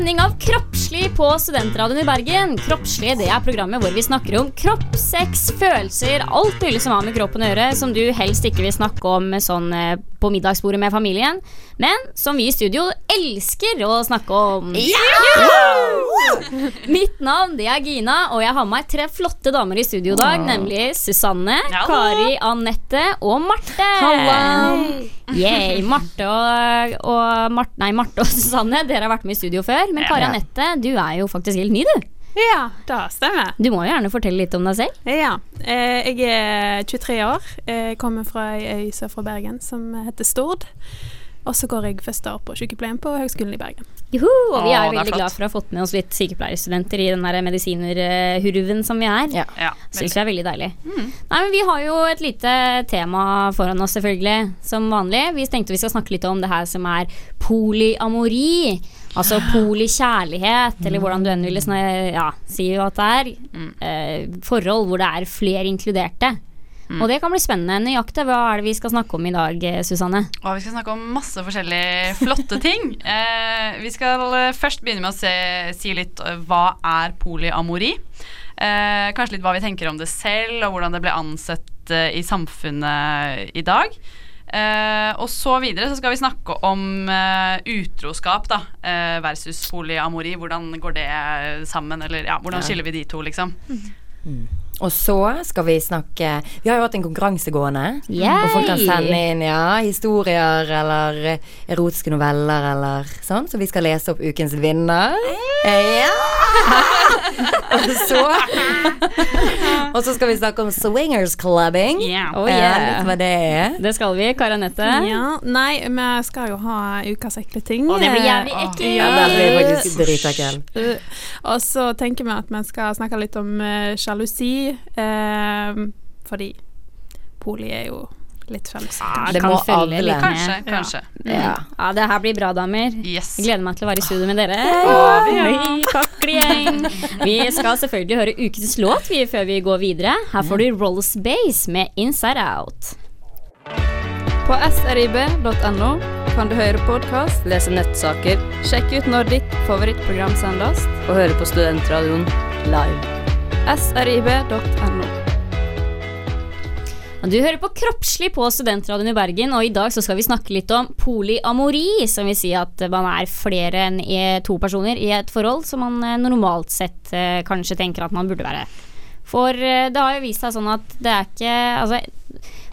sending av Kroppslig på Studentradioen i Bergen. Kroppslig det er programmet hvor vi snakker om kropp, sex, følelser, alt mulig som har med kroppen å gjøre, som du helst ikke vil snakke om sånn eh, på middagsbordet med familien, men som vi i studio elsker å snakke om. Mitt navn det er Gina, og jeg har med meg tre flotte damer i studio i dag, nemlig Susanne, Hallo. Kari, Anette og Marte. Yay, Marte og, og Mart, Nei, Marte og Susanne, dere har vært med i studio før. Men Kari. Anette, du er jo faktisk helt ny, du. Ja, det stemmer. Du må jo gjerne fortelle litt om deg selv. Ja. Eh, jeg er 23 år. Jeg kommer fra ei øy sør for Bergen som heter Stord. Og så går jeg første år på sykepleien på Høgskolen i Bergen. Juhu, og vi er det er veldig er glad for å ha fått med oss litt sykepleierstudenter i den der medisinerhurven som vi er. Ja. Ja, Syns vi er veldig deilig. Nei, men Vi har jo et lite tema foran oss, selvfølgelig, som vanlig. Vi tenkte vi skal snakke litt om det her som er polyamori. Altså polikjærlighet, eller hvordan du enn sna- ja, si at det er. Eh, forhold hvor det er flere inkluderte. Og det kan bli spennende. Nøyaktig hva er det vi skal snakke om i dag, eh, Susanne? Og vi skal snakke om masse forskjellige flotte ting. Eh, vi skal først begynne med å se, si litt eh, hva er polyamori. Eh, kanskje litt hva vi tenker om det selv, og hvordan det ble ansett eh, i samfunnet i dag. Eh, og så videre så skal vi snakke om uh, utroskap da, uh, versus polyamori. Hvordan går det sammen, eller ja, hvordan skiller vi de to, liksom. Og så skal vi snakke Vi har jo hatt en konkurranse gående. Yay! Og folk kan sende inn ja, historier eller erotiske noveller eller sånn. Så vi skal lese opp ukens vinner. Eh, Ja! og så Og så skal vi snakke om swingers clubbing. Yeah. Oh, yeah. litt hva det er. Det skal vi, Kari Anette. Ja, Nei, vi skal jo ha ukas ekle ting. Og det blir jævlig Åh, ekkelt. Ja, blir faktisk. Uh, og så tenker vi at vi skal snakke litt om uh, eh, fordi poli er jo litt fancy. Ja, Det må alle. litt Kanskje, kanskje. Ja. Ja, det her blir bra, damer. Yes. Jeg gleder meg til å være i studio med dere. vi er. Vi skal selvfølgelig høre ukens låt vi, før vi går videre. Her får du Rolls Base med Inside Out. På srib.no kan du høre podkast, lese nettsaker, sjekke ut når ditt favorittprogram sendes, og høre på Studentradioen live. srib.no. Du hører på Kroppslig på Studentradioen i Bergen, og i dag så skal vi snakke litt om polyamori, som vil si at man er flere enn to personer i et forhold som man eh, normalt sett eh, kanskje tenker at man burde være. For eh, det har jo vist seg sånn at det er ikke Altså,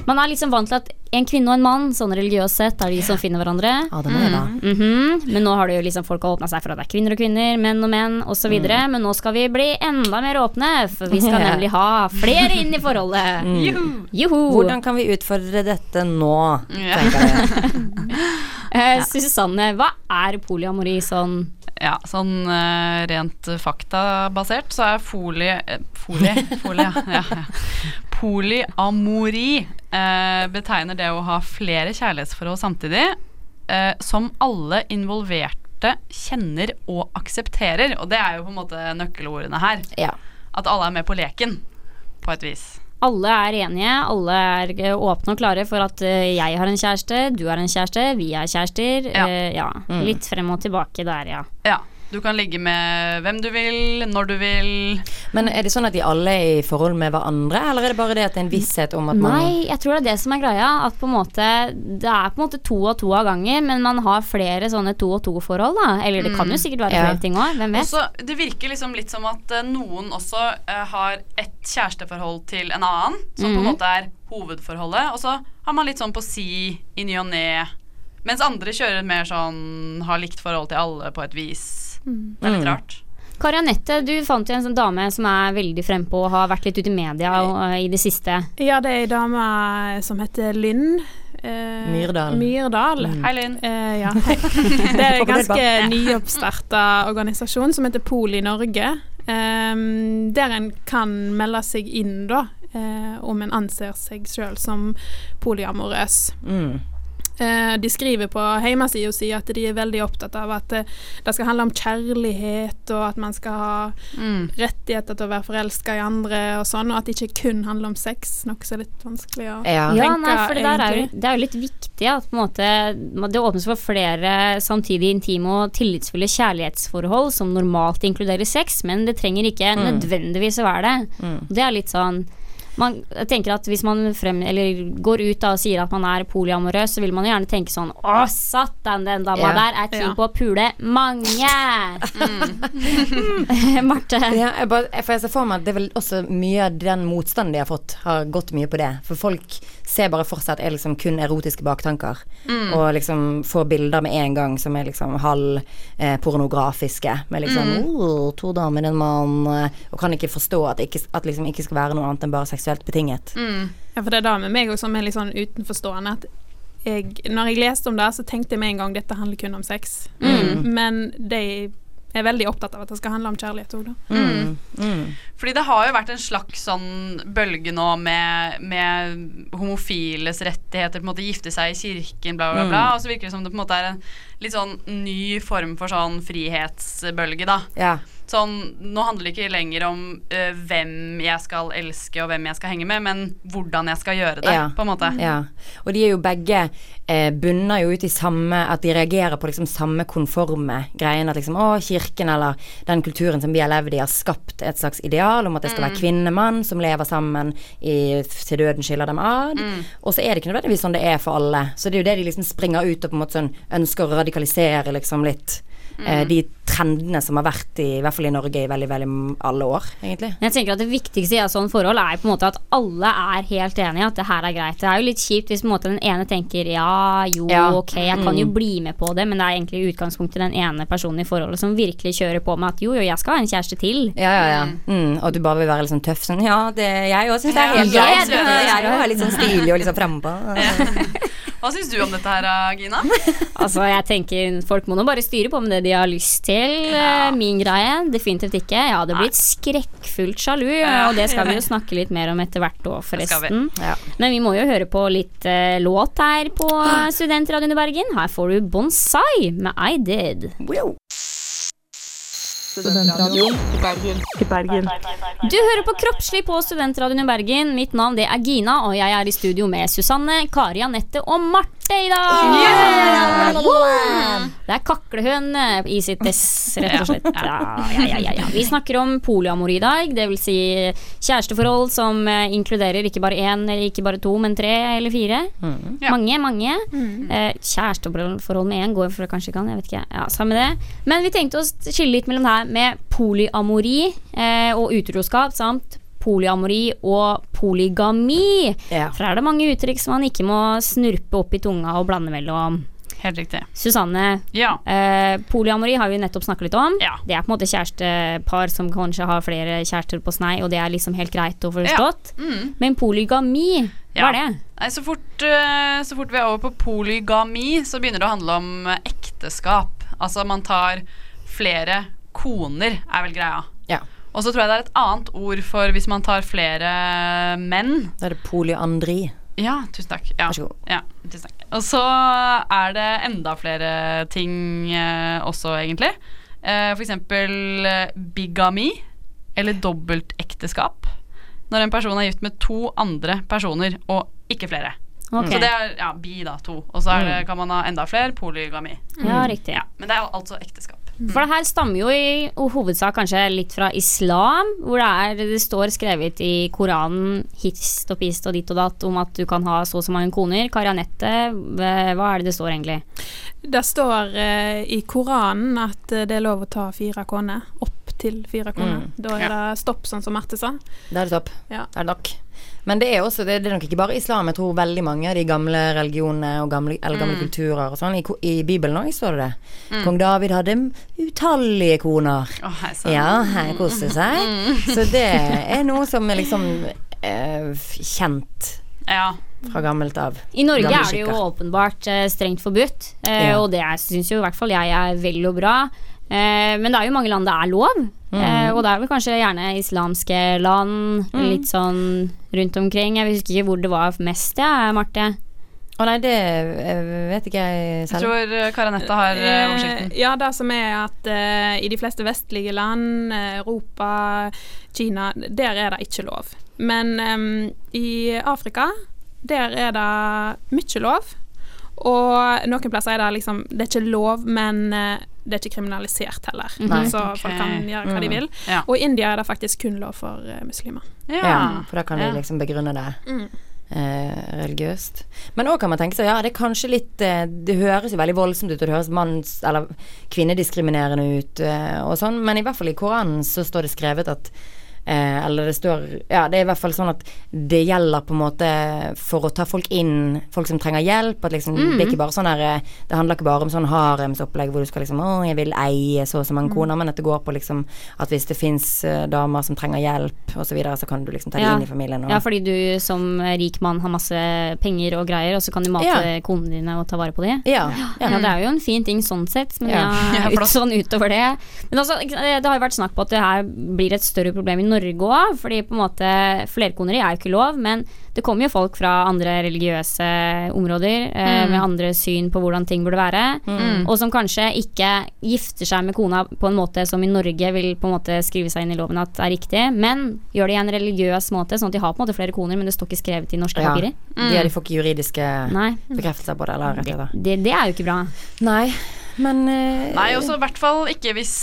man er liksom vant til at en kvinne og en mann, sånn religiøst sett, er de som finner hverandre. Ja, det må det da. Mm -hmm. Men nå har det jo liksom folk har åpna seg for at det er kvinner og kvinner, menn og menn osv. Mm. Men nå skal vi bli enda mer åpne, for vi skal nemlig ha flere inn i forholdet. Juhu! Hvordan kan vi utfordre dette nå, tenker jeg. Eh, Susanne, hva er polyamori sånn? Ja, sånn eh, rent faktabasert så er folie eh, Folie? folie ja, ja, ja. Polyamori eh, betegner det å ha flere kjærlighetsforhold samtidig, eh, som alle involverte kjenner og aksepterer. Og det er jo på en måte nøkkelordene her. Ja. At alle er med på leken, på et vis. Alle er enige, alle er eh, åpne og klare for at eh, jeg har en kjæreste, du har en kjæreste, vi er kjærester. Ja. Eh, ja. Litt frem og tilbake der, ja. Ja. Du kan ligge med hvem du vil, når du vil. Men er det sånn at de alle er i forhold med hverandre, eller er det bare det at det er en visshet om at man Nei, jeg tror det er det som er greia. At på en måte Det er på en måte to og to av gangen, men man har flere sånne to og to-forhold, da. Eller det kan jo sikkert være Ja. flere ting òg, hvem vet. Også, det virker liksom litt som at eh, noen også uh, har et kjæresteforhold til en annen, som på en Mhm. måte er hovedforholdet, og så har man litt sånn på si i ny og ne. Mens andre kjører mer sånn har likt forhold til alle på et vis. Det er litt Mm. rart. Kari Anette, du fant jo en sånn dame som er veldig frempå og har vært litt ute i media og, eh, i det siste. Ja, det er ei dame som heter Lynn. eh, Myrdal. Myrdal. Hei, Linn. Eh, ja, hei. Det er en ganske nyoppstarta organisasjon som heter Poli Norge. ehm, der en kan melde seg inn, da, eh, om en anser seg sjøl som polyamorøs. mm. Eh, de skriver på hjemmesida si at de er veldig opptatt av at eh, det skal handle om kjærlighet, og at man skal ha Mm. rettigheter til å være forelska i andre og sånn, og at det ikke kun handler om sex, noe som er litt vanskelig å Ja. Ja, nei, for det der er jo, det er jo litt viktig at på en måte, det åpnes for flere samtidig intime og tillitsfulle kjærlighetsforhold som normalt inkluderer sex, men det trenger ikke nødvendigvis å være det. Mm. Det er litt sånn man, tenker at Hvis man frem, eller går ut da og sier at man er polyamorøs, så vil man jo gjerne tenke sånn Å, satan, den dama Ja. der er keen Ja. på å pule mange! Marte. Ja, jeg bare, for jeg ser for meg at det er vel også mye av den motstanden de har fått, har gått mye på det. For folk ser bare for seg at det er liksom kun erotiske baktanker. Og liksom får bilder med en gang som er liksom halv eh, pornografiske. Med liksom oh, to damer, en mann eh, Og kan ikke forstå at det ikke, at liksom ikke skal være noe annet enn bare seksuelt betinget. Mm. Ja, for det er da med meg òg som er litt sånn utenforstående at jeg, når jeg leste om det, så tenkte jeg med en gang dette handler kun om sex. Mm. Men de er veldig opptatt av at det skal handle om kjærlighet òg, da. Mm. Mm. Fordi det har jo vært en slags sånn bølge nå med, med homofiles rettigheter, på en måte gifte seg i kirken, bla, bla, bla. Mm. Og så virker det som det på en måte er en litt sånn ny form for sånn frihetsbølge, da. Ja. Sånn, nå handler det ikke lenger om ø, hvem jeg skal elske og hvem jeg skal henge med, men hvordan jeg skal gjøre det, Ja. på en måte. Ja, og de er jo begge eh, bunner jo ut i samme At de reagerer på liksom samme konforme greiene. At liksom å, kirken eller den kulturen som vi har levd i, har skapt et slags ideal om at det skal være kvinnemann som lever sammen i, til døden skiller dem ad. Og så er det ikke nødvendigvis sånn det er for alle. Så det er jo det de liksom springer ut og på en måte sånn ønsker å radikalisere liksom litt. Mm. de trendene som har vært i, i hvert fall i Norge i veldig, veldig alle år, egentlig. Jeg tenker at Det viktigste i et sånt forhold er på en måte at alle er helt enige at det her er greit. Det er jo litt kjipt hvis på en måte den ene tenker ja, jo, Ja. ok, jeg kan jo bli med på det, men det er egentlig i utgangspunktet den ene personen i forholdet som virkelig kjører på med at jo, jo, jeg skal ha en kjæreste til. Ja, ja, ja. Mm, og du bare vil være litt sånn tøff sånn Ja, det, jeg òg syns det er helt Ja, greit. det- Jeg er jo litt sånn stilig og litt sånn frempå. Hva syns du om dette her, Gina? Altså, jeg tenker Folk må nå bare styre på med det de har lyst til. Ja. Min greie, definitivt ikke. Jeg hadde blitt skrekkfullt sjalu, og det skal vi jo snakke litt mer om etter hvert òg, forresten. vi. Ja. Men vi må jo høre på litt uh, låt her på Studentradioen i Bergen. Her får du Bonsai med I Did. Wow. Du hører på Kroppslig på Studentradioen i Bergen. Mitt navn det er Gina, og jeg er i studio med Susanne, Kari Anette og Marte i dag. Det er kaklehøn eh, i sitt ess, rett og slett. Ja, ja, ja, ja, ja. Vi snakker om polyamori i dag, dvs. Si kjæresteforhold som eh, inkluderer ikke bare én, eller ikke bare to, men tre eller fire. Ja. Mange, mange. Eh, kjæresteforhold med én går for kanskje kan, jeg vet ikke. Ja, Samme det. Men vi tenkte å skille litt mellom det her med polyamori eh, og utroskap samt polyamori og polygami. Ja. For er det mange uttrykk som man ikke må snurpe opp i tunga og blande mellom. Helt riktig. Susanne, Ja. eh, polyamori har vi nettopp snakket litt om. Ja. Det er på en måte kjærestepar som kanskje har flere kjærester på snei, og det er liksom helt greit Ja. forstått. Mm. Men polygami, hva er det? Nei, så fort, eh, så fort vi er over på polygami, så begynner det å handle om ekteskap. Altså man tar flere koner, er vel greia. Og så tror jeg det er et annet ord for hvis man tar flere menn. Da er det polyandri. Ja, tusen takk. Ja. Vær så god. Ja, tusen takk. Og så er det enda flere ting eh, også, egentlig. Eh, for eksempel eh, bigami, eller dobbeltekteskap. Når en person er gift med to andre personer, og ikke flere. Okay. Så det er ja, bi, da, to. Og så er det, kan man ha enda flere, polygami. Ja, riktig. Ja, men det er jo altså ekteskap. For det her stammer jo i hovedsak kanskje litt fra islam, hvor det, er, det står skrevet i Koranen hist og pist og ditt og datt om at du kan ha så og så mange koner. Kari Anette, hva er det det står egentlig? Det står eh, i Koranen at eh, det er lov å ta fire koner. Opp til fire koner. Mm. Da er det stopp, sånn som Marte sa. Da er det stopp. Ja. Da er det nok. Men det er også det, det er nok ikke bare islam. Jeg tror veldig mange av de gamle religionene og gamle, eller gamle kulturer og sånn. I, I Bibelen òg står det det. Kong David hadde utallige koner. Oh, hei sann. Ja, her koste seg. Så det er noe som er liksom eh, kjent Ja. fra gammelt av. I Norge er det jo åpenbart eh, strengt forbudt, eh, Ja. og det syns jo i hvert fall jeg er vel og bra. Eh, men det er jo mange land det er lov, Mm. eh, og det er vel kanskje gjerne islamske land litt sånn rundt omkring. Jeg husker ikke hvor det var mest, jeg, Marte. Å nei, det eh, vet ikke jeg selv. Jeg tror Karanetta har oversikten. Ja, det som er at uh, i de fleste vestlige land, Europa, Kina, der er det ikke lov. Men um, i Afrika, der er det mye lov. Og noen plasser er det liksom Det er ikke lov, men eh, det er ikke kriminalisert heller. Nei. Så okay. folk kan gjøre hva de Mm. vil. Ja. Og i India er det faktisk kun lov for eh, muslimer. Ja. Ja, for da kan de liksom begrunne det Mm. eh, religiøst. Men òg kan man tenke seg, ja, det er kanskje litt eh, Det høres jo veldig voldsomt ut, og det høres manns- eller kvinnediskriminerende ut eh, og sånn, men i hvert fall i Koranen så står det skrevet at Eh, eller det står Ja, det er i hvert fall sånn at det gjelder på en måte for å ta folk inn, folk som trenger hjelp. At liksom, Det er ikke bare sånn her eh, Det handler ikke bare om sånn haremsopplegg hvor du skal liksom Å, jeg vil eie så og så mange koner, men at det går på liksom at hvis det fins damer som trenger hjelp, og så videre, så kan du liksom ta Ja. det inn i familien. Og, Ja, fordi du som rik mann har masse penger og greier, og så kan du mate Ja. konene dine og ta vare på dem. ja, ja. Ja, det er jo en fin ting sånn sett, men Ja. ja, Ja, ut, sånn utover det Men altså, det har jo vært snakk på at det her blir et større problem i Norge òg, fordi på en måte flerkoneri er jo ikke lov, men det kommer jo folk fra andre religiøse områder eh, med andre syn på hvordan ting burde være, Mm. og som kanskje ikke gifter seg med kona på en måte som i Norge vil på en måte skrive seg inn i loven at er riktig, men gjør det i en religiøs måte, sånn at de har på en måte flere koner, men det står ikke skrevet i norske Ja. papirer. De, de får ikke juridiske Nei, bekreftelser på det, eller rettigheter. det, det er jo ikke bra. Nei, men eh, Nei, også i hvert fall ikke hvis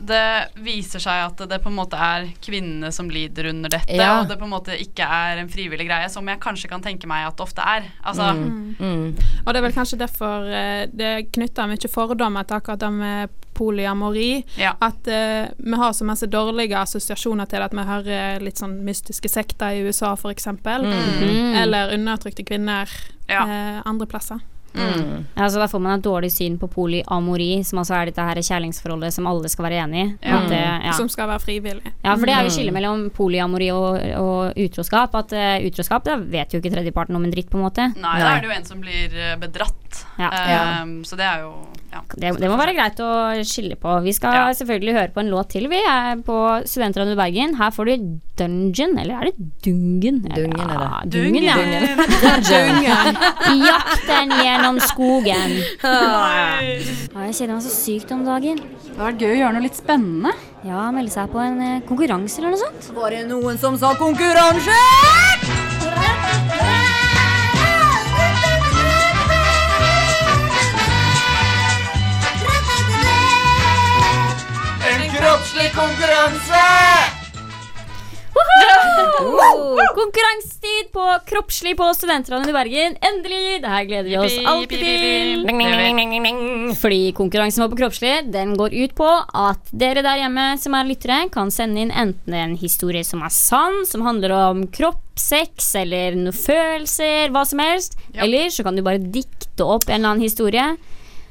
det viser seg at det på en måte er kvinnene som lider under dette, Ja. og det på en måte ikke er en frivillig greie, som jeg kanskje kan tenke meg at det ofte er. Altså, mm, Og det er vel kanskje derfor eh, det er knytta mye fordommer til akkurat det med polyamori. ja. At uh, vi har så masse dårlige assosiasjoner til at vi hører litt sånn mystiske sekter i USA, f.eks. Mm. Eller undertrykte kvinner Ja. uh, andre plasser. Mm. Ja, så Da får man et dårlig syn på polyamori, som altså er dette her kjærlighetsforholdet som alle skal være enig i. Ja. At det- ja. Som skal være frivillig. ja, for det er jo skillet mellom polyamori og, og utroskap. At uh, utroskap, da vet jo ikke tredjeparten om en dritt, på en måte. Nei, da er det jo en som blir eh, bedratt. Ja. Um, Så det er jo ja. Det, det må være greit å skille på. Vi skal Ja. selvfølgelig høre på en låt til, vi er på Studentradioen i Bergen. Her får du Dungeon, eller er det Dungen? Dungen er det. Ja, Dungen, ja. Dungen. Jakten gjennom skogen. Ja, jeg kjenner meg så sykt om dagen. Det hadde vært gøy å gjøre noe litt spennende. Ja, melde seg på en eh, konkurranse eller noe sånt. Var det noen som sa konkurranse? En konkurranse! Konkurransetid på Kroppslig på Studentradioen i Bergen. Endelig! Det her gleder vi oss alltid til. Fordi konkurransen vår på Kroppslig Den går ut på at dere der hjemme som er lyttere, kan sende inn enten en historie som er sann, som handler om kropp, sex eller noen følelser, hva som helst. Eller så kan du bare dikte opp en eller annen historie.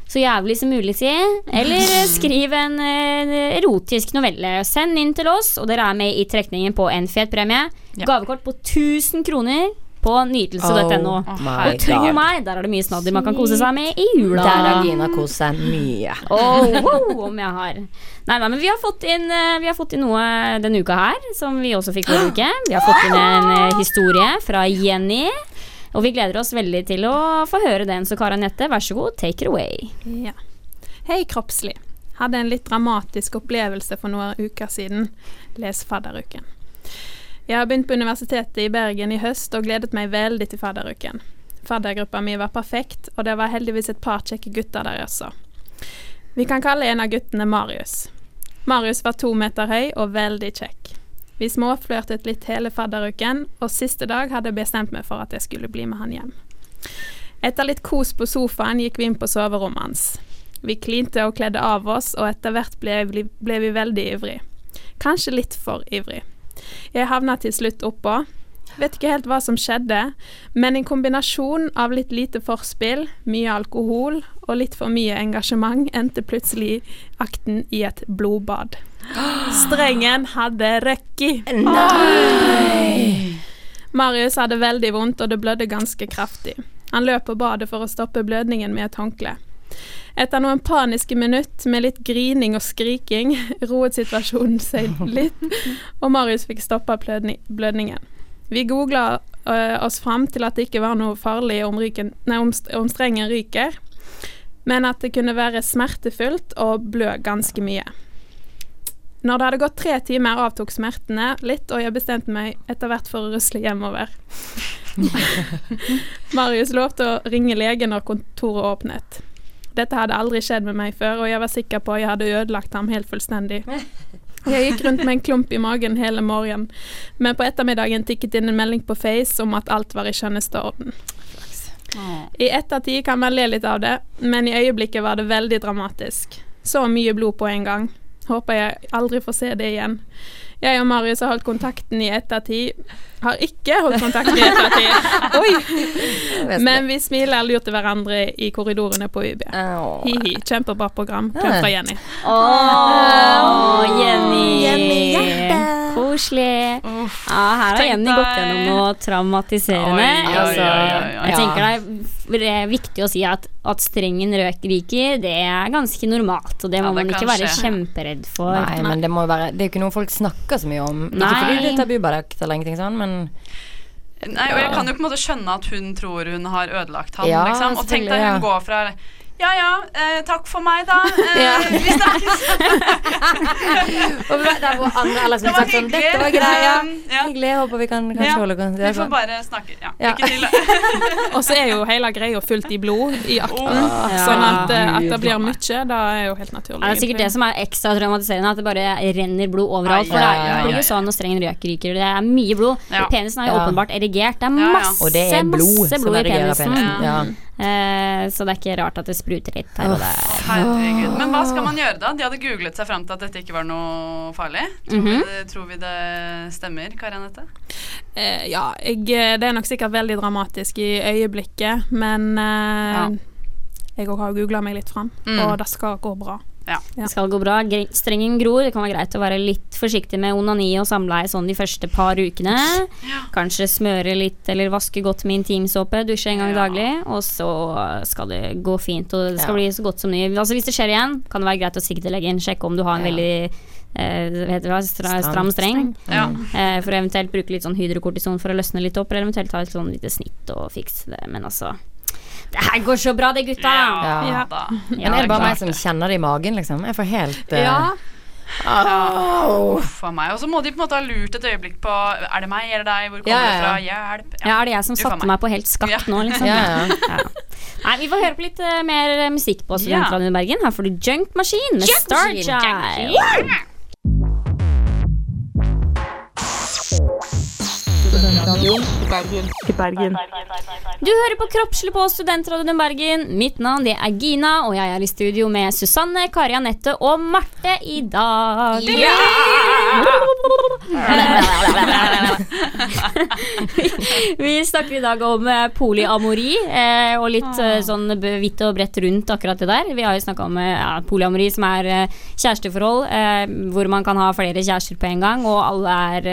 Så jævlig som mulig, si. Eller skriv en eh, erotisk novelle. Send inn til oss, og dere er med i trekningen på en fet premie. Ja. Gavekort på 1000 kroner på nytelse.no. Oh og tro God. meg, der er det mye snadder man kan kose seg med i jula. Der har Gina kost seg mye. Oh, wow, om jeg har. Nei, nei, men vi har fått inn, eh, vi har fått inn noe denne uka her, som vi også fikk forrige uke. Vi har fått inn en eh, historie fra Jenny. Og vi gleder oss veldig til å få høre den, så Kara Nette, vær så god, take it away. Ja. Hei, kroppslig. Hadde en litt dramatisk opplevelse for noen uker siden. Les fadderuken. Jeg har begynt på Universitetet i Bergen i høst og gledet meg veldig til fadderuken. Faddergruppa mi var perfekt, og det var heldigvis et par kjekke gutter der også. Vi kan kalle en av guttene Marius. Marius var to meter høy og veldig kjekk. Vi småflørtet litt hele fadderuken, og siste dag hadde jeg bestemt meg for at jeg skulle bli med han hjem. Etter litt kos på sofaen gikk vi inn på soverommet hans. Vi klinte og kledde av oss, og etter hvert ble, ble vi veldig ivrig. Kanskje litt for ivrig. Jeg havna til slutt oppå. Vet ikke helt hva som skjedde, men en kombinasjon av litt lite forspill, mye alkohol og litt for mye engasjement endte plutselig akten i et blodbad. Strengen hadde røkki. Marius hadde veldig vondt, og det blødde ganske kraftig. Han løp på badet for å stoppe blødningen med et håndkle. Etter noen paniske minutt med litt grining og skriking roet situasjonen seg litt, og Marius fikk stoppa blødningen. Vi googla eh, oss fram til at det ikke var noe farlig om, ryken, nei, om, om strengen ryker, men at det kunne være smertefullt og blø ganske mye. Når det hadde gått tre timer, avtok smertene litt, og jeg bestemte meg etter hvert for å rusle hjemover. Marius lovte å ringe legen når kontoret åpnet. Dette hadde aldri skjedd med meg før, og jeg var sikker på at jeg hadde ødelagt ham helt fullstendig. Jeg gikk rundt med en klump i magen hele morgenen, men på ettermiddagen tikket inn en melding på Face om at alt var i skjønneste orden. I ettertid kan man le litt av det, men i øyeblikket var det veldig dramatisk. Så mye blod på en gang. Håper jeg aldri får se det igjen. Jeg og Marius har holdt kontakten i ettertid. Har ikke holdt kontakt i ettertid. Oi! Men vi smiler lurt til hverandre i korridorene på UB. Hi-hi, kjempebra program. Klem fra Jenny. Åh, Jenny. Jenny hjerte. Koselig. Ja, her har Jenny gått gjennom noe traumatiserende. Altså. Jeg tenker det er viktig å si at, at strengen røk ryker, det er ganske normalt. Og det må Ja, det man ikke være skje. kjemperedd for. Nei, men det må jo være Det er jo ikke noe folk snakker så mye om. Ikke fordi det er tabubelagt eller ingenting sånn, men Nei, og jeg kan jo på en måte skjønne at hun tror hun har ødelagt han, Ja, liksom. Og tenk deg hun går fra Ja ja, eh, takk for meg, da. Eh, Ja. Vi snakkes. det var hvor eller som Det var sagt sånn hyggelig. Dette var greia. Ja. Hyggelig. Jeg håper vi kan kanskje Ja, holde oss Vi får bare snakke. Ja. Ja. Lykke til. Og så er jo hele greia fullt i blod i akten. Åh, Sånn at, eh, at det blir mye, da er jo helt naturlig. Ja, det er sikkert det som er ekstra traumatiserende, at det bare renner blod overalt. For det er- det blir jo sånn når strengen røker ryker. Det er mye blod. Ja. Penisen er jo Ja. åpenbart erigert. Det er Ja, ja. masse, Og det er blod masse som blod i erigerer penisen. penisen. Ja. Eh, så det er ikke rart at det spruter litt her og der. Herregud. Men hva skal man gjøre da? De hadde googlet seg fram til at dette ikke var noe farlig. Tror, vi, Mhm. det, tror vi det stemmer, Kari Anette? Eh, ja, jeg, det er nok sikkert veldig dramatisk i øyeblikket, men eh, jeg òg har googla meg litt fram, Mm. og det skal gå bra. Ja. Det skal gå bra. Strengen gror. Det kan være greit å være litt forsiktig med onani og samleie sånn de første par ukene. Kanskje smøre litt eller vaske godt med intimsåpe. Dusje en gang Ja. daglig. Og så skal det gå fint, og det skal Ja. bli så godt som ny. Altså Hvis det skjer igjen, kan det være greit å til legen. Sjekke om du har en Ja. veldig eh, heter det. Stra, Stram. stram streng. Ja. Eh, for eventuelt bruke litt sånn hydrokortison for å løsne litt opp, eller eventuelt ta et sånn lite snitt og fikse det. Men altså Det her går så bra, det, gutta! Ja, Ja. da. Men er det bare meg som kjenner det i magen, liksom? Jeg får helt uh, Ja, au. Uff a meg. Og så må de på en måte ha lurt et øyeblikk på Er det meg eller deg? Hvor kommer Ja, ja, det fra? ja. Hjelp. Ja, er det jeg som satte meg. meg på helt skatt nå, liksom? Ja, ja. Ja. Nei, vi får høre på litt uh, mer musikk på Ja. Studentradioen i Bergen. Her får du Junk Machine med Junk Bergen Starchild. Bergen. Du hører på Kroppslig på Studentradioen Bergen. Mitt navn det er Gina, og jeg er i studio med Susanne, Kari Anette og Marte i dag. Vi snakker i dag om eh, polyamori, eh, og litt eh, sånn hvitt vidt og bredt rundt akkurat det der. Vi har jo snakka om ja, polyamori, som er kjæresteforhold eh, hvor man kan ha flere kjærester på en gang, og alle er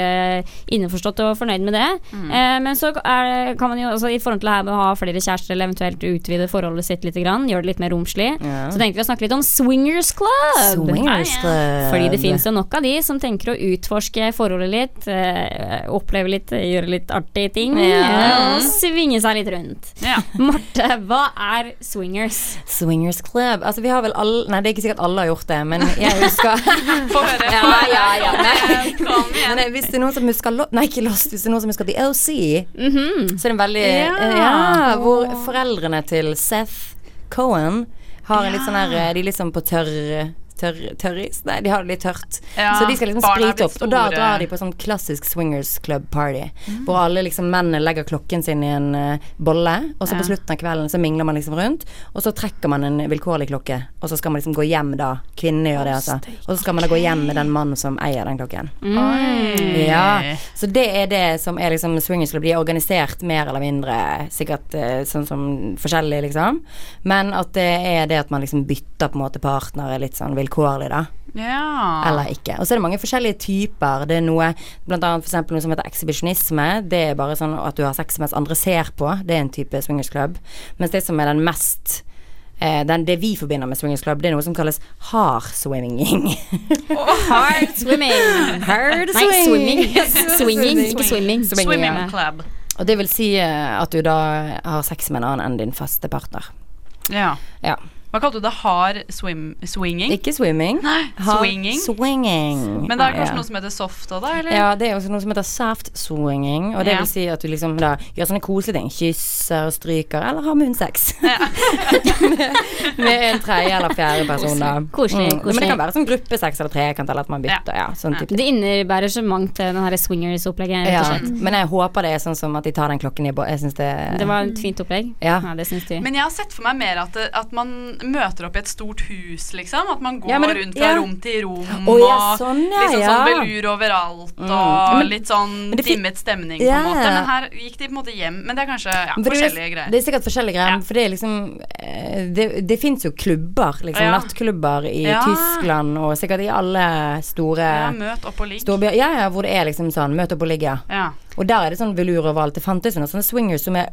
innforstått og fornøyd med det. Eh, men så er, kan man jo også i forhold til det her med å ha flere kjærester, eller eventuelt utvide forholdet sitt litt, grann, gjøre det litt mer romslig, yeah. så tenkte vi å snakke litt om Swingers Club. Swingers Club. Fordi det finnes jo nok av de som tenker å utforske forholdet litt, eh, oppleve litt, gjøre litt artige ting, Yeah. og svinge seg litt rundt. Ja. Marte, hva er swingers? Swingers Club. Altså, vi har vel alle Nei, det er ikke sikkert alle har gjort det, men jeg husker Få høre. Ja, ja, ja. Igjen. Men eh, hvis det er noen som husker Nei, ikke Lost. Hvis det er noen som husker The OC, -hmm. så er det en veldig Ja. eh, ja, Hvor foreldrene til Seth Cohen har en litt sånn her eh, De er litt sånn på tørr Tørr, tørris? Nei, de har det litt tørt. Ja, så de skal liksom sprite opp. Og da drar de på sånn klassisk swingers club party. Hvor alle liksom mennene legger klokken sin i en uh, bolle, og så på slutten av kvelden så mingler man liksom rundt. Og så trekker man en vilkårlig klokke, og så skal man liksom gå hjem da. Kvinnene gjør det, altså. Og så skal man da gå hjem med den mannen som eier den klokken. Mm. Ja, så det er det som er liksom swingers club. De er organisert mer eller mindre sikkert uh, sånn som forskjellig, liksom. Men at det er det at man liksom bytter på en måte partnere litt sånn vilkårlig, da. Ja. Eller ikke. Og så er det mange forskjellige typer. Det er noe blant annet eksempel noe som heter ekshibisjonisme. Det er bare sånn at du har sex mens andre ser på. Det er en type swingers club. Mens det som er den mest eh, den, det vi forbinder med swingers club, det er noe som kalles hard swimming. Hard swimming. hard Nei, swimming. Swinging, ikke swimming. Swimming Ja. club. Og det vil si eh, at du da har sex med en annen enn din faste partner. Ja. Ja. Hva kalte du det? Hard swim, swinging? Ikke swimming. Nei, Hard swinging. Swinging. Men det er kanskje ja. noe som heter soft òg, da? Eller? Ja, det er også noe som heter soft swinging, og det Ja. vil si at du liksom da gjør sånne koselige ting. Kysser og stryker, eller har munnsex. med, med en tredje eller fjerde person, da. Koselig, Mm. Men det kan være sånn gruppesex eller trekant, eller at man bytter, ja. sånn type Det innebærer så mangt, eh, den her swingers-opplegget, rett og slett. men jeg håper det er sånn som at de tar den klokken i båt. Jeg syns det Det var et fint opplegg. Ja. det syns de. Men jeg har sett for meg mer at, det, at man møter opp i et stort hus, liksom. At man går Ja, det- rundt fra ja. rom til rom, Å, ja, sånn, ja, liksom sånn velur overalt, Mm. og Men- litt sånn dimmet stemning, på en måte. Men her gikk de på en måte hjem. Men det er kanskje forskjellige greier. det er sikkert forskjellige greier, for det er liksom eh, Det, det fins jo klubber, liksom. Nattklubber i. Tyskland og sikkert i alle store ja, møt opp og ligg. storbyer. Ja, ja, hvor det er liksom sånn møt opp og ligge. Ja. Og der er det sånn velur overalt. Det fantes jo noen sånne swingers som er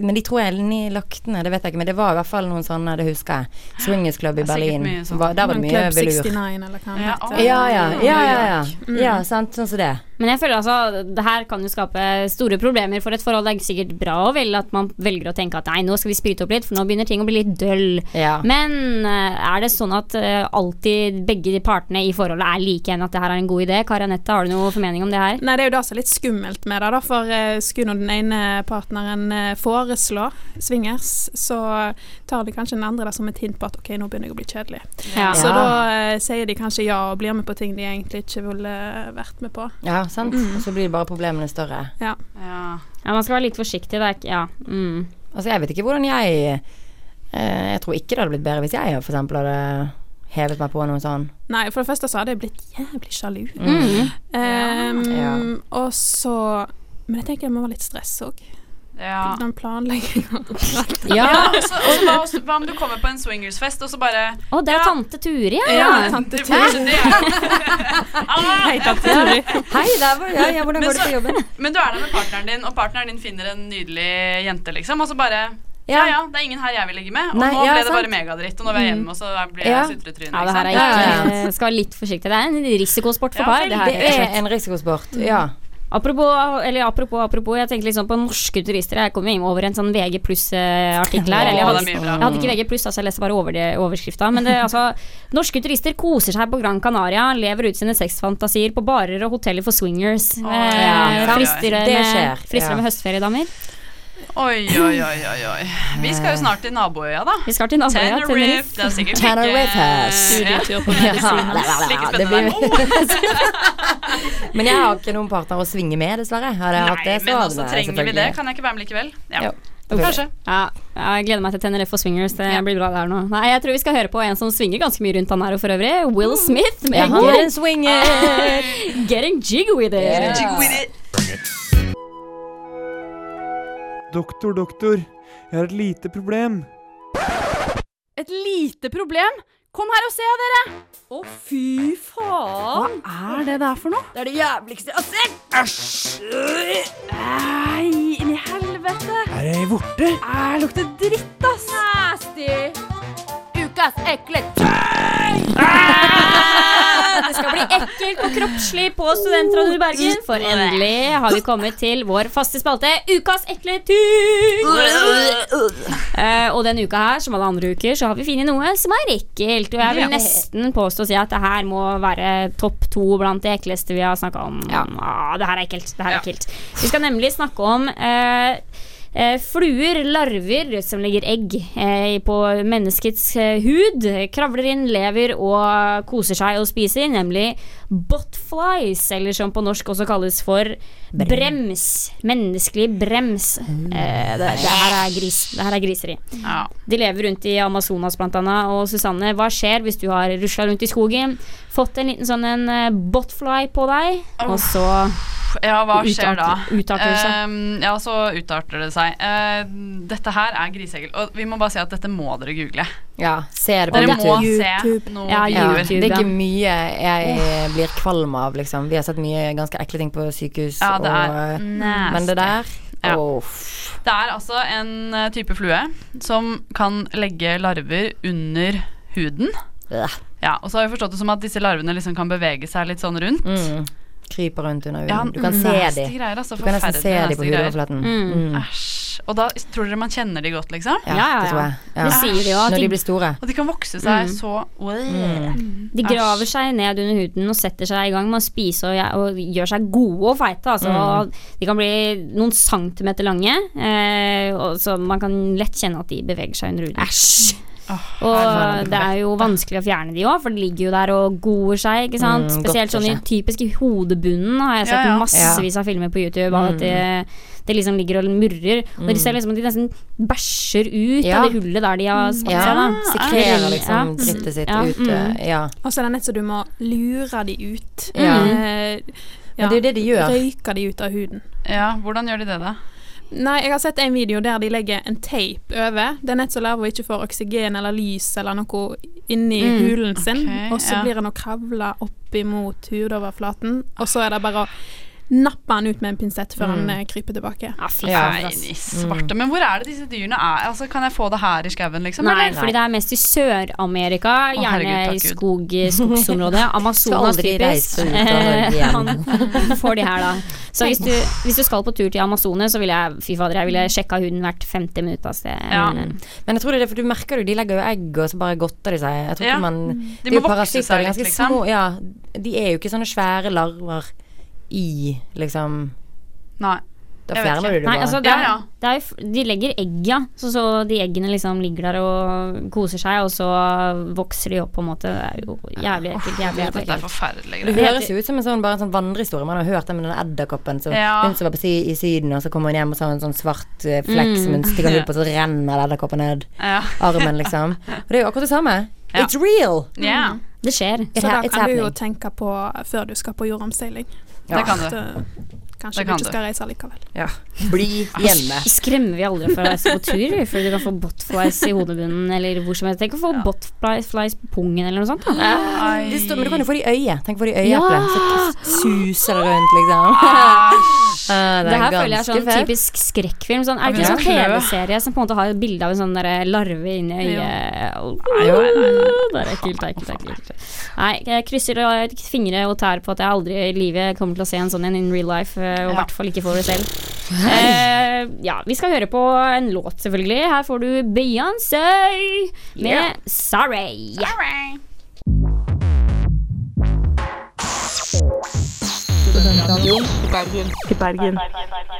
Men de tror jeg er lagt ned, det vet jeg ikke. Men det var i hvert fall noen sånne, det husker jeg. Swingers Club i er Berlin. mye sånn. Var, der var det mye Club velur. 69, eller hva den Ja, Ja, ja, ja, ja, ja. Mm. ja sant, sånn som det. Men jeg føler altså det her kan jo skape store problemer for et forhold. Det er sikkert bra og vel at man velger å tenke at nei, nå skal vi sprite opp litt, for nå begynner ting å bli litt døll. Ja. Men eh, er det sånn at eh, alltid begge de partene i forholdet er like enn at det her er en god idé? Karanette, har du noe formening om det her? Nei, det er jo det som er litt skummelt med det, da. For eh, skulle nå den ene partneren foreslå swingers, så tar de kanskje den andre det som et hint på at ok, nå begynner jeg å bli kjedelig. Ja. Så Ja. da eh, sier de kanskje ja og blir med på ting de egentlig ikke ville vært med på. ja, sant. Og så blir bare problemene større. Ja. Ja. Ja, man skal være litt forsiktig. Det er ikke Ja. Mm. Altså, jeg vet ikke hvordan jeg eh, Jeg tror ikke det hadde blitt bedre hvis jeg f.eks. hadde hevet meg på noe sånn. Nei, for det første så hadde jeg blitt jævlig sjalu. Mm. Ehm, Ja. Og så Men jeg tenker det må være litt stress òg. Ja. Den planlegginga. Ja. Ja, og så, og så hva, hva om du kommer på en swingersfest, og så bare Å, det er Ja. tante Turi, ja. Ja, tante Turi. det! Hei, tante Turi. Hei, der var jeg. Ja, hvordan går det på jobben? Men du er der med partneren din, og partneren din finner en nydelig jente, liksom, og så bare ja, Ja. ja, det er ingen her jeg vil ligge med. Og Nei, nå ja, ble det sant. bare megadritt, og nå vil jeg hjemme, og så blir jeg Ja. sutretryne. Ja, det her er? Ja, ja, ikke Skal være litt forsiktig. Det er en risikosport for Ja, par. Det her, Det er en risikosport, ja. Apropos, eller apropos, apropos, jeg tenker liksom på norske turister. Jeg kom inn over en sånn VG pluss-artikkel her. Eller jeg hadde, jeg hadde ikke VG pluss, altså jeg leste bare over det, overskrifta. Men det, altså, norske turister koser seg på Gran Canaria, lever ut sine sexfantasier på barer og hoteller for swingers. Eh, frister det skjer, frister med høstferiedamer? Oi, oi, oi, oi. Vi skal jo snart til naboøya, da. Vi skal til naboøya. Tenerife. Det er sikkert Tenerife. ikke Studietur på Ja, medisin. like det spennende. blir- Men jeg har ikke noen partner å svinge med, dessverre. Hadde jeg hatt det, så men også jeg trenger vi det. Kan jeg ikke være med likevel? Ja. Jo. Kanskje. Ja, jeg gleder meg til Tenerife og swingers. Det Ja. blir bra der nå. Nei, jeg tror vi skal høre på en som svinger ganske mye rundt han her og for øvrig. Will Smith med Ja, han en swinger. Getting jiggy with it. Yeah. With it. Doktor, doktor, jeg har et lite problem. Et lite problem? Kom her og se, dere! Å, fy faen! Hva er det der for noe? Det er det jævligste jeg har sett. Æsj! Nei, inn i helvete! Er det ei vorte? Æ, lukter dritt, ass! Nasty! Ukas ekle Det skal bli ekkelt og kroppslig på Studentradioen i Bergen, for endelig har vi kommet til vår faste spalte Ukas ekle ting! Eh, og denne uka her, som alle andre uker, så har vi funnet noe som er ekkelt. Og jeg vil nesten påstå å si at det her må være topp to blant det ekleste vi har snakka om. Ja. Ah, det her er ekkelt. Det her er ekkelt. Vi skal nemlig snakke om eh, fluer, larver, som legger egg eh, på menneskets eh, hud. Kravler inn, lever og koser seg og spiser, nemlig botflies, eller som på norsk også kalles for brems. Menneskelig brems. Eh, det, det her er gris. Det her er griseri. Ja. De lever rundt i Amazonas annet. Og Susanne, hva skjer hvis du har rusla rundt i skogen, fått en liten sånn en eh, botfly på deg, og så ja, hva skjer da? utarter, det seg? Ehm, ja, så utarter det seg. Eh, dette her er griseegel. Og vi må bare si at dette må dere google. Ja, se det på Dere må YouTube. se noe Ja, Ja, videoer. YouTube. det er ikke mye jeg blir kvalm av, liksom. Vi har sett mye ganske ekle ting på sykehus, Ja, det er nasty. men det der Ja. Det er altså en eh, type flue som kan legge larver under huden. Ja, og så har vi forstått det som at disse larvene liksom kan bevege seg litt sånn rundt. Mm. kryper rundt under Ja, huden. Du kan se dem. altså, Du kan nesten se de på greier. hudoverflaten. Mm. Og da tror dere man kjenner de godt, liksom? Ja, Ja, ja, det tror ja. jeg. Ja. Det sier de jo. Når de de blir store. Og de kan vokse seg Mm. så Mm. De graver seg ned under huden og setter seg i gang med å spise og, og gjør seg gode og feite. Altså. Mm. De kan bli noen centimeter lange, eh, og så man kan lett kjenne at de beveger seg under huden. Æsj! Og det er jo vanskelig å fjerne de òg, for de ligger jo der og goer seg. Ikke sant? Mm, Spesielt sånn i typisk i hodebunnen har jeg sett Ja, ja. massevis av filmer på YouTube Mm. at det, det liksom ligger og murrer. Og de ser liksom at de nesten bæsjer ut Ja. av det hullet der de har spist Ja, seg. da. sekrerer liksom Ja. drittet sitt Ja, ut. mm. eh, Ja. Og så er det nett så du må lure de ut. Ja. Eh, Men det er jo det de gjør. Røyker de ut av huden. Ja, hvordan gjør de det, da? Nei, jeg har sett en video der de legger en teip over. Det er nett så larver ikke får oksygen eller lys eller noe inni Mm, hulen sin. Okay, og så ja. blir den å kravle opp imot hudoverflaten, og så er det bare å nappe han ut med en pinsett før Mm. han eh, kryper tilbake. Ja, fy Ja. faen, de svarte. Men hvor er det disse dyrene er? Altså, kan jeg få det her i skauen, liksom? Nei, eller? fordi det er mest i Sør-Amerika, gjerne i skog, skogsområdet. Amazonas typisk. Han får de her, da. Så hvis du, hvis du skal på tur til Amazonas, så ville jeg fy fader, jeg ville sjekka huden hvert 50 minutt. Det, Ja. Men jeg tror det er det, for du merker jo, de legger jo egg, og så bare godter de seg. Jeg tror Ja. man De Det er må vokse seg litt, liksom. små Ja, de er jo ikke sånne svære larver i liksom Nei. Da Jeg fjerner du det Nei, altså det er, ja. det er, de legger egg, ja. Så, så de eggene liksom ligger der og koser seg, og så vokser de opp, på en måte. Det er jo jævlig ekkelt. Jævlig, jævlig er ekkelt. det høres jo ut som en sånn, bare en sånn vandrehistorie. Man har hørt det med den edderkoppen som Ja. hun som var på si, i Syden, og så kommer hun hjem og så har en sånn svart flekk mm. som hun Mm. stikker ut på, så renner edderkoppen ned Ja. armen, liksom. Og det er jo akkurat det samme. Ja. It's real! ja, Det skjer. It Så da kan du jo tenke på før du skal på jordomseiling. Det kan du. Eh, kanskje kan du ikke skal reise likevel. Ja. Bli hjemme. Skremmer vi aldri for å reise på tur, fordi du kan få botflies i hodebunnen eller hvor som helst. Tenk å få botflies på pungen eller noe sånt. Da. Det står, men du kan jo få det i øyet. Tenk å få det i Ja. øyeeplet. Så suser det rundt, liksom. Æsj. Ah, Det her føler jeg er sånn fett. typisk skrekkfilm. Sånn, er det ikke Ja. sånn TV-serie som på en måte har et bilde av en sånn der larve inni øyet? Nei, Det er ekkelt, ekkelt, ekkelt. Nei, jeg krysser fingre og tær på at jeg aldri i livet kommer til å se en sånn en in real life, uh, og i Ja. hvert fall ikke får det selv. Eh, ja, vi skal høre på en låt, selvfølgelig. Her får du Beyoncé med Yeah. Sorry.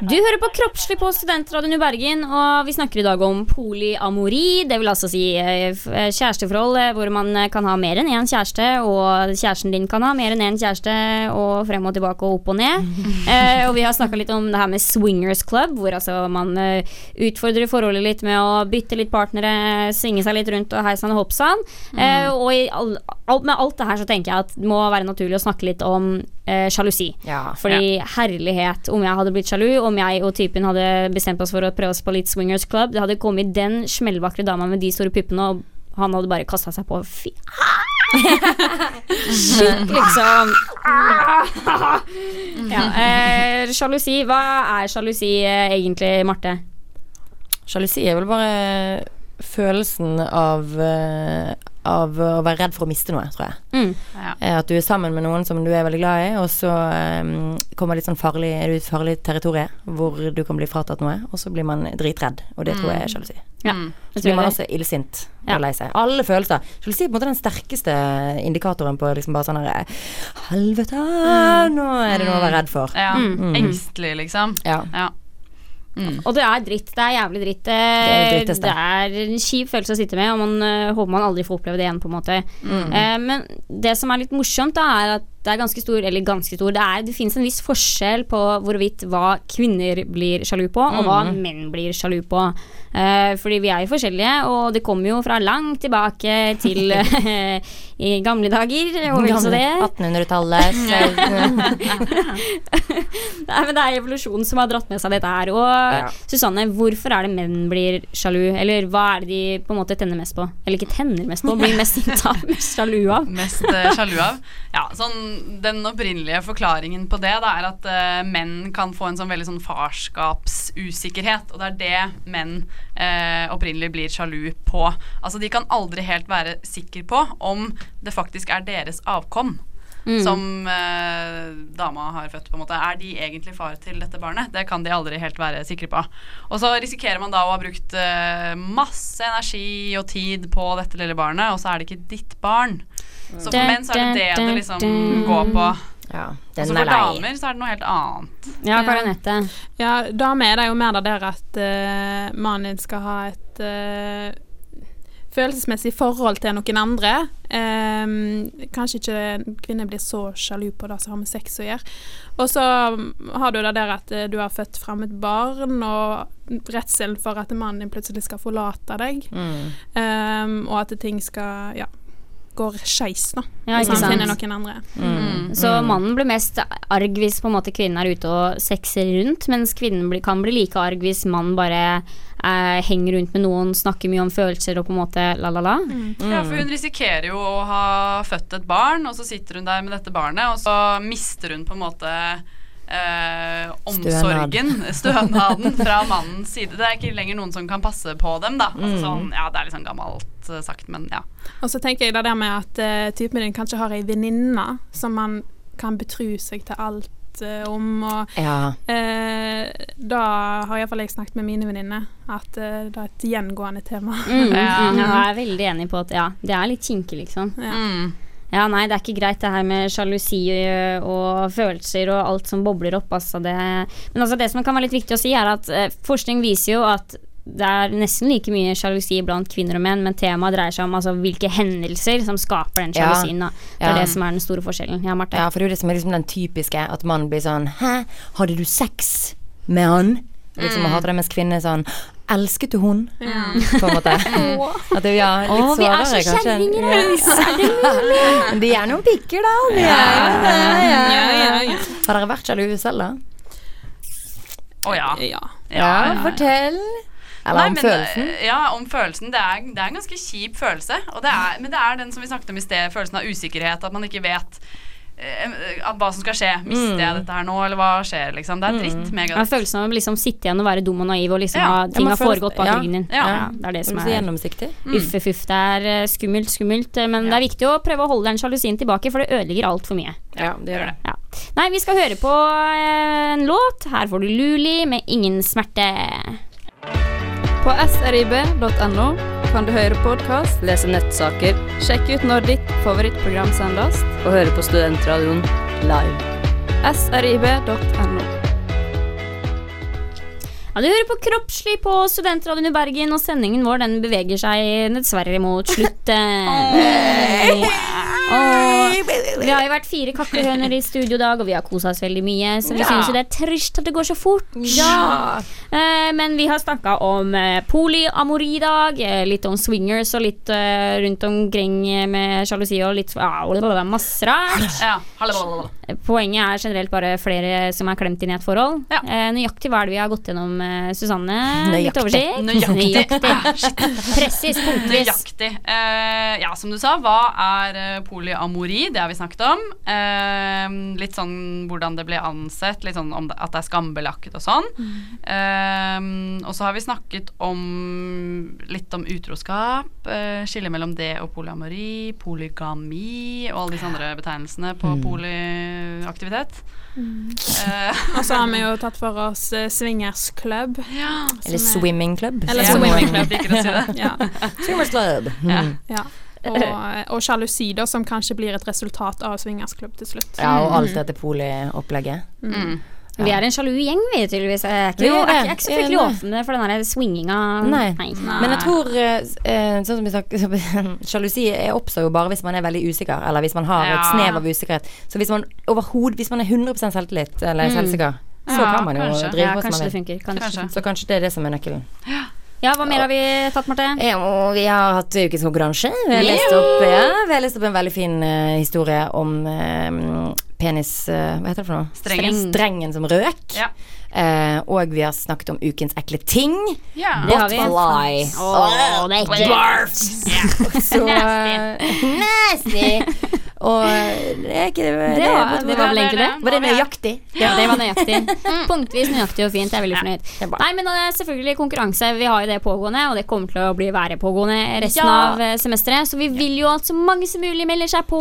Du hører på Kroppslig på Studentradioen i Bergen, og vi snakker i dag om polyamori. Det vil altså si eh, kjæresteforhold eh, hvor man eh, kan ha mer enn én kjæreste, og kjæresten din kan ha mer enn én kjæreste, og frem og tilbake og opp og ned. Eh, og vi har snakka litt om det her med swingers club, hvor altså man utfordrer forholdet litt med å bytte litt partnere, svinge seg litt rundt og hei sann og hopp sann. Eh, og i all, alt, med alt det her så tenker jeg at det må være naturlig å snakke litt om eh, sjalusi. Ja. Fordi herlighet, om jeg hadde blitt sjalu, om jeg og typen hadde bestemt oss for å prøve oss på litt swingers club, det hadde kommet den smellvakre dama med de store puppene, og han hadde bare kasta seg på. Fy Shit, liksom. ja, eh, sjalusi. Hva er sjalusi eh, egentlig, Marte? Sjalusi er vel bare følelsen av eh, Av å være redd for å miste noe, tror jeg. Mm. Ja. Eh, At du er sammen med noen som du er veldig glad i, og så um, kommer litt sånn farlig Er du i et farlig territorium hvor du kan bli fratatt noe, og så blir man dritredd. Og det tror jeg er sjalusi. Ja, Mm. Så blir man også illsint Ja. og lei seg. Alle følelser. Sjalusi er på en måte den sterkeste indikatoren på liksom bare sånn herre Helvete, nå er det noe å være redd for. Ja. Mm. Engstelig, liksom. Ja. Ja. Mm. Og det er dritt. Det er jævlig dritt. Det, er det det, er en kjip følelse å sitte med, og man uh, håper man aldri får oppleve det igjen, på en måte. Mm. Uh, men det som er litt morsomt, da, er at det er ganske stor Eller ganske stor Det, er- det finnes en viss forskjell på hvorvidt hva kvinner blir sjalu på, og hva Mm. menn blir sjalu på. Eh, fordi vi er jo forskjellige, og det kommer jo fra langt tilbake til eh, i gamle dager, og vel så det. 1800-tallet. Nei, men det er evolusjonen som har dratt med seg dette her. Og Ja. Susanne, hvorfor er det menn blir sjalu? Eller hva er det de på en måte tenner mest på? Eller ikke tenner mest på, blir mest mest sjalu av? Mest eh, sjalu av. Ja, sånn, den opprinnelige forklaringen på det da, er at uh, menn kan få en sånn veldig sånn farskapsusikkerhet. Og det er det menn uh, opprinnelig blir sjalu på. Altså De kan aldri helt være sikre på om det faktisk er deres avkom. Mm. som eh, dama har født, på en måte, er de egentlig far til dette barnet? Det kan de aldri helt være sikre på. Og så risikerer man da å ha brukt eh, masse energi og tid på dette lille barnet, og så er det ikke ditt barn. Så for menn så er det det det liksom går på. Ja, Og så den for er lei. damer så er det noe helt annet. Ja, Karinette. Ja, damer er det jo mer det der at uh, mannen din skal ha et uh, følelsesmessig forhold til noen andre. Um, kanskje ikke kvinner blir så sjalu på det som har med sex å gjøre. Og så har du det der at eh, du har født fram et barn, og redselen for at mannen din plutselig skal forlate deg, Mm. um, og at ting skal ja, går skeis, da. Ja, ikke han finner noen andre. Mm. Så mannen blir mest arg hvis på en måte kvinnen er ute og sexer rundt, mens kvinnen blir, kan bli like arg hvis mannen bare eh, henger rundt med noen, snakker mye om følelser og på en måte la-la-la. Ja, for hun risikerer jo å ha født et barn, og så sitter hun der med dette barnet, og så mister hun på en måte eh, omsorgen, stønaden, fra mannens side. Det er ikke lenger noen som kan passe på dem, da. Altså, sånn, ja, det er litt sånn gammelt eh, sagt, men ja. Og så tenker jeg det der med at uh, typen din kanskje har ei venninne som man kan betru seg til alt eh, om, og Ja. eh, da har iallfall jeg snakket med mine venninner, at eh, det er et gjengående tema. Mm, Ja. mm, jeg er veldig enig på at ja, det er litt kinkig, liksom. Ja. Mm. Ja, nei, det er ikke greit det her med sjalusi og, og følelser og alt som bobler opp. Altså det. Men altså det som kan være litt viktig å si, er at eh, forskning viser jo at det er nesten like mye sjalusi blant kvinner og menn, men temaet dreier seg om altså, hvilke hendelser som skaper den Ja. sjalusien. Ja, Det er Ja. det som er den store forskjellen. Ja, Marte. Ja, for det er jo det som er liksom den typiske at mannen blir sånn Hæ, hadde du sex med han? Liksom å hate det, mens kvinner er sånn Elsket du hun? På en måte. At det, ja, litt Å, vi er så kjerringer, Ja. det? De er noen pikker, da. De er det. Ja, Ja, ja, ja. Har dere vært sjalu selv, da? Å ja. Ja. Ja, fortell. Eller Nei, om følelsen. Det, Ja, om følelsen. Det er, det er en ganske kjip følelse. Og det er, men det er den som vi snakket om i sted, følelsen av usikkerhet. At man ikke vet hva som skal skje. Mister jeg dette her nå, eller hva skjer, liksom. Det er dritt. Ja, Megadritt. følelsen av å liksom sitte igjen og være dum og naiv og liksom Ja. ha, ting har foregått bak ja. ryggen din. Ja. Ja, det er det som er gjennomsiktig. Uff, uff, det er eh, skummelt, skummelt. eh, Men det er viktig å prøve å holde den sjalusien tilbake, for det ødelegger altfor mye. Ja, det gjør det. Ja. Nei, vi skal høre på eh, en låt. Her får du Luli med 'Ingen smerte'. På srib.no kan du høre podkast, lese nettsaker, sjekke ut når ditt favorittprogram sendes, og høre på Studentradioen live. srib.no. Ja, Du hører på Kroppslig på Studentradioen i Bergen, og sendingen vår den beveger seg dessverre mot slutten. Og vi har jo vært fire kakkehøner i studio i dag, og vi har kosa oss veldig mye, så vi Ja. synes jo det er trist at det går så fort. Eh, men vi har snakka om eh, polyamori i dag, eh, litt om swingers og litt eh, rundt omkring eh, med sjalusi og litt ah, masse rart. Ja. Poenget er generelt bare flere som er klemt inn i et forhold. Ja. Nøyaktig hva er det vi har gått gjennom, Susanne? Susanne? Litt Nøyaktig. oversikt? Nøyaktig. nøyaktig. shit. Pressis, punktvis. Nøyaktig. Ja, som du sa, hva er eh, polyamori? Det har vi snakket om. Eh, litt sånn hvordan det ble ansett, litt sånn om det, at det er skambelagt og sånn. Eh, og så har vi snakket om litt om utroskap, eh, skille mellom det og polyamori, polygami og alle disse andre betegnelsene på polyaktivitet. Eh, Og så har vi jo tatt for oss uh, swingersklubb. ja. Eller er- swimming club. Eller Ja, swimming club. liker å si det. Ja. Swimmers club. Mm. ja. Og, og sjalusi, da, som kanskje blir et resultat av swingersklubb til slutt. Ja, og alt dette poliopplegget. Mm. Vi er en sjalu gjeng, vi, tydeligvis. Jeg er ikke, jeg er ikke, er ikke så fryktelig åpne for den der swinginga. Nei. Nei. Men jeg tror eh, eh, sånn som vi sagt, Sjalusi er- oppstår jo bare hvis man er veldig usikker, eller hvis man har et snev av usikkerhet. Så hvis man overhodet Hvis man er 100% selvtillit eller selvsikker, så Ja, kan man jo kanskje. drive Ja, på som man vil. Kanskje. Kanskje. Så kanskje det er det som er nøkkelen. Ja, hva mer har vi tatt, Marte? Ja, vi har hatt ukens konkurranse. Vi har lest opp, ja, vi har lest opp en veldig fin uh, historie om uh, penis Uh, Hva heter det for noe? Strengen. Strengen som røk. Ja. Eh, og vi har snakket om ukens ekle ting. Ja. Bot fly. Oh, oh, barf! Yeah. Så Nasty! Og det er ikke det, Det var, det var vel egentlig det. Var det nøyaktig? Ja, det var nøyaktig. Punktvis nøyaktig og fint. Jeg er veldig fornøyd. det. Nei, men det er selvfølgelig konkurranse. Vi har jo det pågående, og det kommer til å bli være pågående resten Ja. av eh, semesteret. Så vi vil jo at så mange som mulig melder seg på.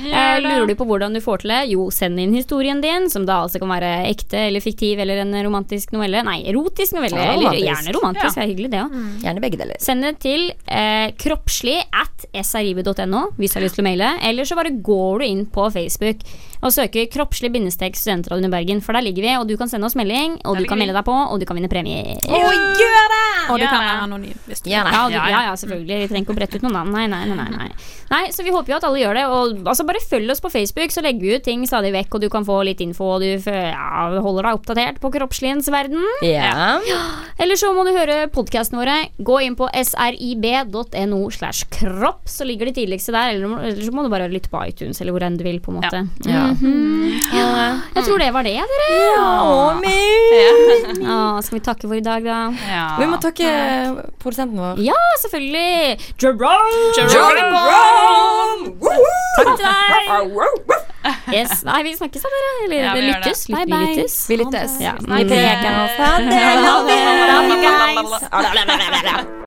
Eh, lurer du på hvordan du får til det? Jo, send inn historien din, som da altså kan være ekte eller fiktiv eller en romantisk novelle. Nei, erotisk novelle. Ja, eller gjerne romantisk. Det er hyggelig, det òg. Gjerne begge deler. Send det til eh, kroppslig at srib.no hvis du har lyst til å maile. Eller så bare går du inn på Facebook og søker kroppslig bindestek studentradioen i Bergen. For der ligger vi, og du kan sende oss melding, og du kan melde deg på, og du kan vinne premie. Å, gjør det! Og du kan være anonym. Hvis du. Ja, du, Ja, ja, selvfølgelig. Vi trenger ikke å brette ut noen navn. Nei, nei, nei, nei, nei. nei, Så vi håper jo at alle gjør det. Og altså bare følg oss på Facebook, så legger vi ut ting stadig vekk, og du kan få litt info, og du ja, holder deg oppdatert på kroppsligens verden. Ja. Eller så må du høre podkastene våre. Gå inn på srib.no slash kropp, så ligger de tidligste der. Eller, eller så må du bare lytte på iTunes, eller hvor enn du vil, på en måte. Ja. Mhm. Jeg tror det var det, dere. Ja, min. Ja, skal vi takke for i dag, da? Ja. Vi må takke produsenten vår. Ja, selvfølgelig! Jerome! Jerome! Takk til deg! Yes. Nei, vi snakkes da, dere. Eller Ja, vi lyttes. Bye, Vi bye. lyttes. Vi lyttes. Ja. Vi preker oss. Ha det.